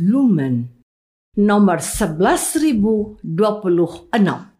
Lumen nomor 11026.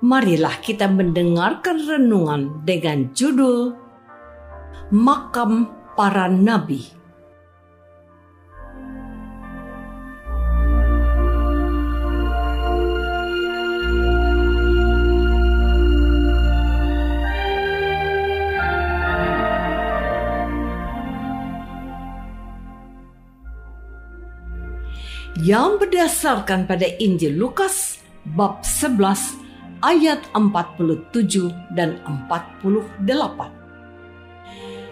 marilah kita mendengarkan renungan dengan judul Makam Para Nabi. Yang berdasarkan pada Injil Lukas bab 11 ayat 47 dan 48.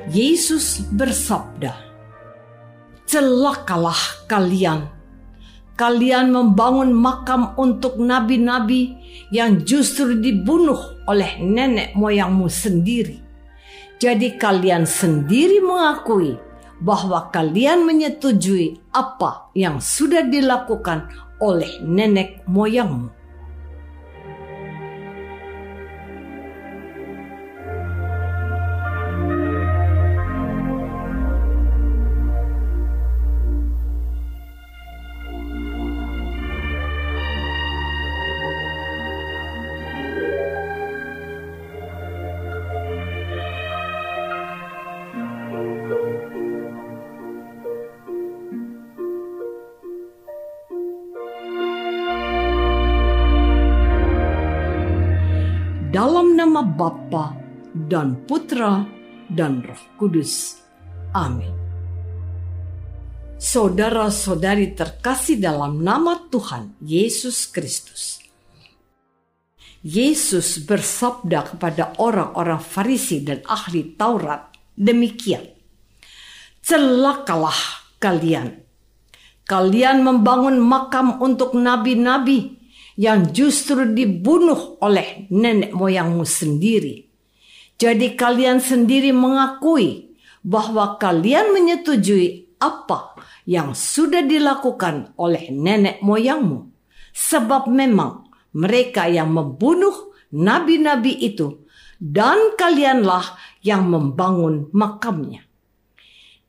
Yesus bersabda, Celakalah kalian, kalian membangun makam untuk nabi-nabi yang justru dibunuh oleh nenek moyangmu sendiri. Jadi kalian sendiri mengakui bahwa kalian menyetujui apa yang sudah dilakukan oleh nenek moyangmu. Nama Bapa dan Putra dan Roh Kudus. Amin. Saudara-saudari terkasih dalam nama Tuhan Yesus Kristus. Yesus bersabda kepada orang-orang Farisi dan ahli Taurat demikian. Celakalah kalian. Kalian membangun makam untuk nabi-nabi yang justru dibunuh oleh nenek moyangmu sendiri. Jadi kalian sendiri mengakui bahwa kalian menyetujui apa yang sudah dilakukan oleh nenek moyangmu. Sebab memang mereka yang membunuh nabi-nabi itu dan kalianlah yang membangun makamnya.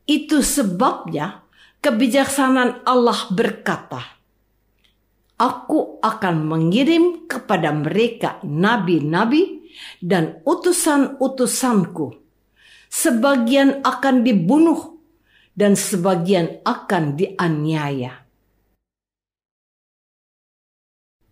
Itu sebabnya kebijaksanaan Allah berkata, Aku akan mengirim kepada mereka nabi-nabi dan utusan-utusanku. Sebagian akan dibunuh dan sebagian akan dianiaya.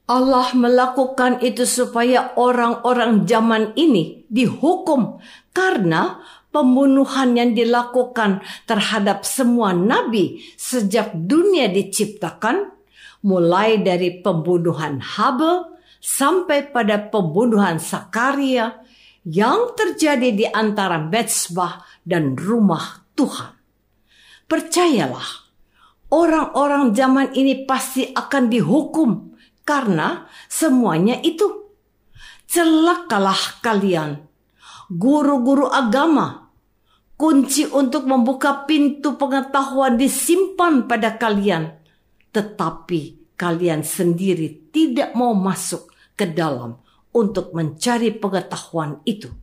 Allah melakukan itu supaya orang-orang zaman ini dihukum karena pembunuhan yang dilakukan terhadap semua nabi sejak dunia diciptakan mulai dari pembunuhan Habel sampai pada pembunuhan Sakaria yang terjadi di antara Betsbah dan rumah Tuhan. Percayalah, orang-orang zaman ini pasti akan dihukum karena semuanya itu. Celakalah kalian, guru-guru agama. Kunci untuk membuka pintu pengetahuan disimpan pada kalian, tetapi kalian sendiri tidak mau masuk ke dalam untuk mencari pengetahuan itu.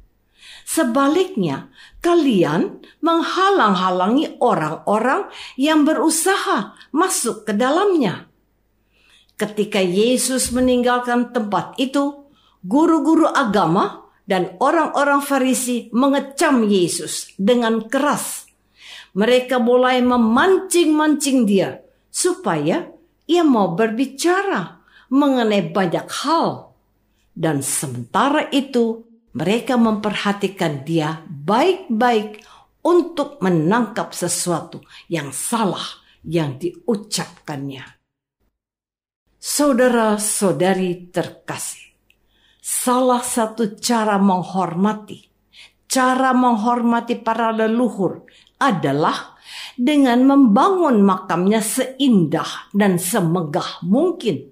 Sebaliknya, kalian menghalang-halangi orang-orang yang berusaha masuk ke dalamnya. Ketika Yesus meninggalkan tempat itu, guru-guru agama dan orang-orang Farisi mengecam Yesus dengan keras. Mereka mulai memancing-mancing dia supaya ia mau berbicara mengenai banyak hal. Dan sementara itu, mereka memperhatikan dia baik-baik untuk menangkap sesuatu yang salah yang diucapkannya. Saudara-saudari terkasih, salah satu cara menghormati, cara menghormati para leluhur adalah dengan membangun makamnya seindah dan semegah mungkin.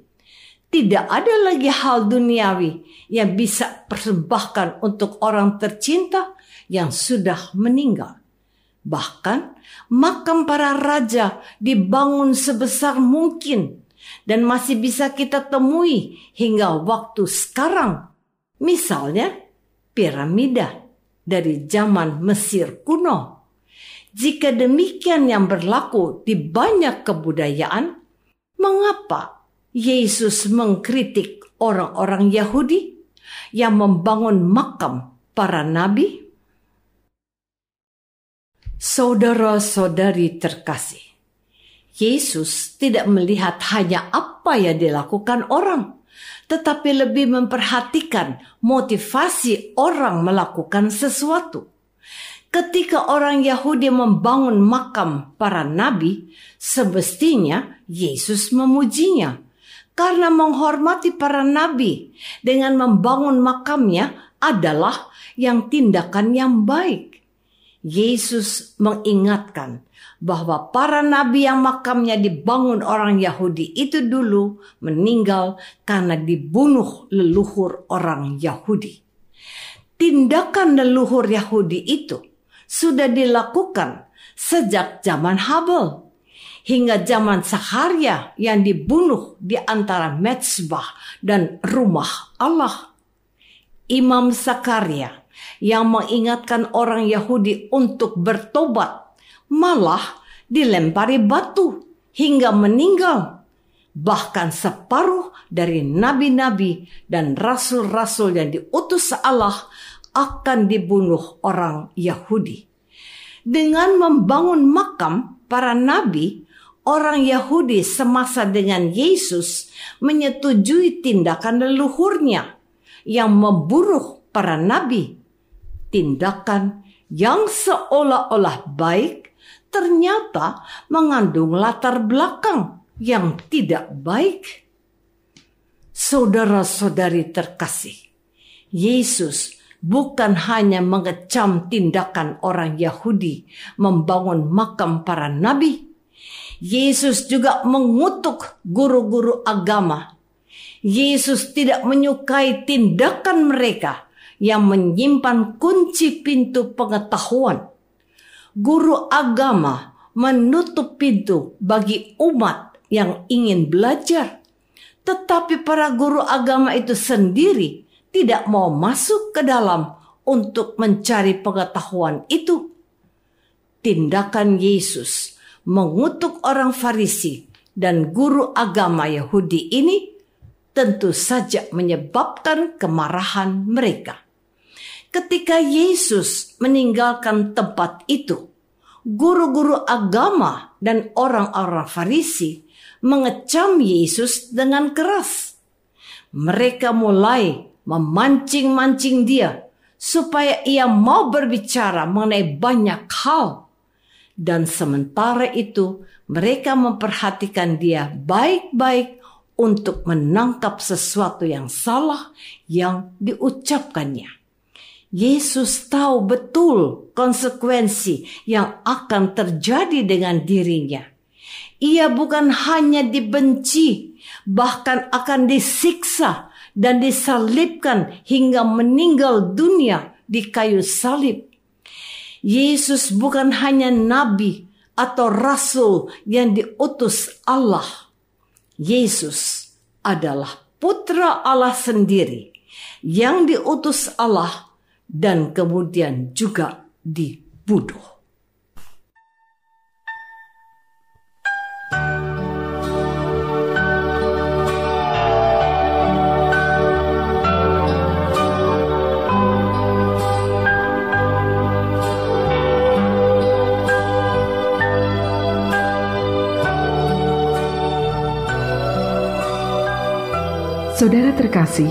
Tidak ada lagi hal duniawi yang bisa persembahkan untuk orang tercinta yang sudah meninggal. Bahkan makam para raja dibangun sebesar mungkin dan masih bisa kita temui hingga waktu sekarang. Misalnya piramida dari zaman Mesir kuno. Jika demikian yang berlaku di banyak kebudayaan, mengapa Yesus mengkritik orang-orang Yahudi yang membangun makam para nabi? Saudara-saudari terkasih, Yesus tidak melihat hanya apa yang dilakukan orang, tetapi lebih memperhatikan motivasi orang melakukan sesuatu. Ketika orang Yahudi membangun makam para nabi, semestinya Yesus memujinya karena menghormati para nabi dengan membangun makamnya adalah yang tindakan yang baik. Yesus mengingatkan bahwa para nabi yang makamnya dibangun orang Yahudi itu dulu meninggal karena dibunuh leluhur orang Yahudi. Tindakan leluhur Yahudi itu sudah dilakukan sejak zaman Habel hingga zaman Sakharia yang dibunuh di antara mezbah dan rumah Allah. Imam Sakaria yang mengingatkan orang Yahudi untuk bertobat malah dilempari batu hingga meninggal. Bahkan separuh dari nabi-nabi dan rasul-rasul yang diutus Allah akan dibunuh orang Yahudi. Dengan membangun makam para nabi, orang Yahudi semasa dengan Yesus menyetujui tindakan leluhurnya yang membunuh para nabi. Tindakan yang seolah-olah baik ternyata mengandung latar belakang yang tidak baik. Saudara-saudari terkasih, Yesus bukan hanya mengecam tindakan orang Yahudi membangun makam para nabi. Yesus juga mengutuk guru-guru agama. Yesus tidak menyukai tindakan mereka yang menyimpan kunci pintu pengetahuan guru agama menutup pintu bagi umat yang ingin belajar. Tetapi para guru agama itu sendiri tidak mau masuk ke dalam untuk mencari pengetahuan itu. Tindakan Yesus mengutuk orang Farisi dan guru agama Yahudi ini tentu saja menyebabkan kemarahan mereka. Ketika Yesus meninggalkan tempat itu, guru-guru agama dan orang-orang Farisi mengecam Yesus dengan keras. Mereka mulai memancing-mancing dia supaya ia mau berbicara mengenai banyak hal. Dan sementara itu, mereka memperhatikan dia baik-baik untuk menangkap sesuatu yang salah yang diucapkannya. Yesus tahu betul konsekuensi yang akan terjadi dengan dirinya. Ia bukan hanya dibenci, bahkan akan disiksa dan disalibkan hingga meninggal dunia di kayu salib. Yesus bukan hanya nabi atau rasul yang diutus Allah. Yesus adalah putra Allah sendiri yang diutus Allah dan kemudian juga dibunuh. Saudara terkasih,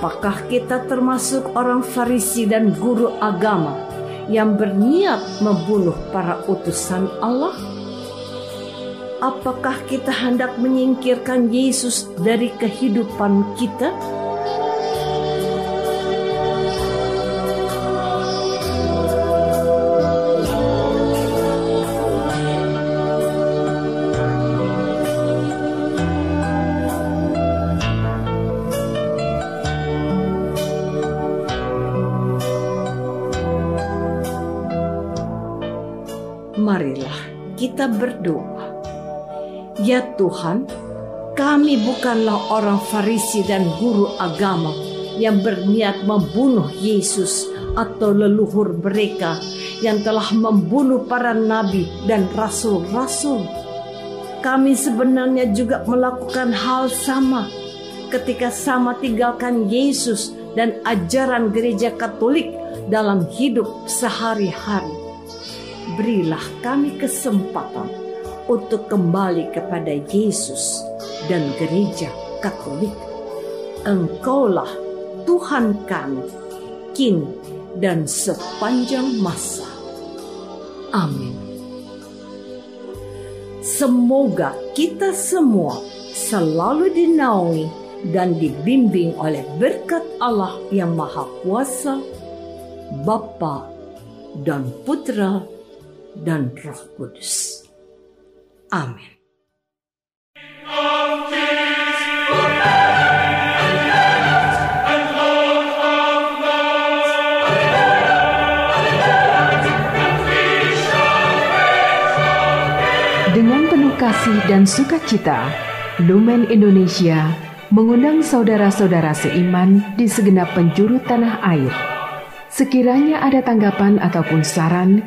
Apakah kita termasuk orang Farisi dan guru agama yang berniat membunuh para utusan Allah? Apakah kita hendak menyingkirkan Yesus dari kehidupan kita? Kita berdoa. Ya Tuhan, kami bukanlah orang Farisi dan guru agama yang berniat membunuh Yesus atau leluhur mereka yang telah membunuh para nabi dan rasul-rasul. Kami sebenarnya juga melakukan hal sama ketika sama tinggalkan Yesus dan ajaran gereja Katolik dalam hidup sehari-hari berilah kami kesempatan untuk kembali kepada Yesus dan gereja Katolik. Engkaulah Tuhan kami, kini dan sepanjang masa. Amin. Semoga kita semua selalu dinaungi dan dibimbing oleh berkat Allah yang Maha Kuasa, Bapa dan Putra dan Roh Kudus. Amin. Dengan penuh kasih dan sukacita, Lumen Indonesia mengundang saudara-saudara seiman di segenap penjuru tanah air Sekiranya ada tanggapan ataupun saran,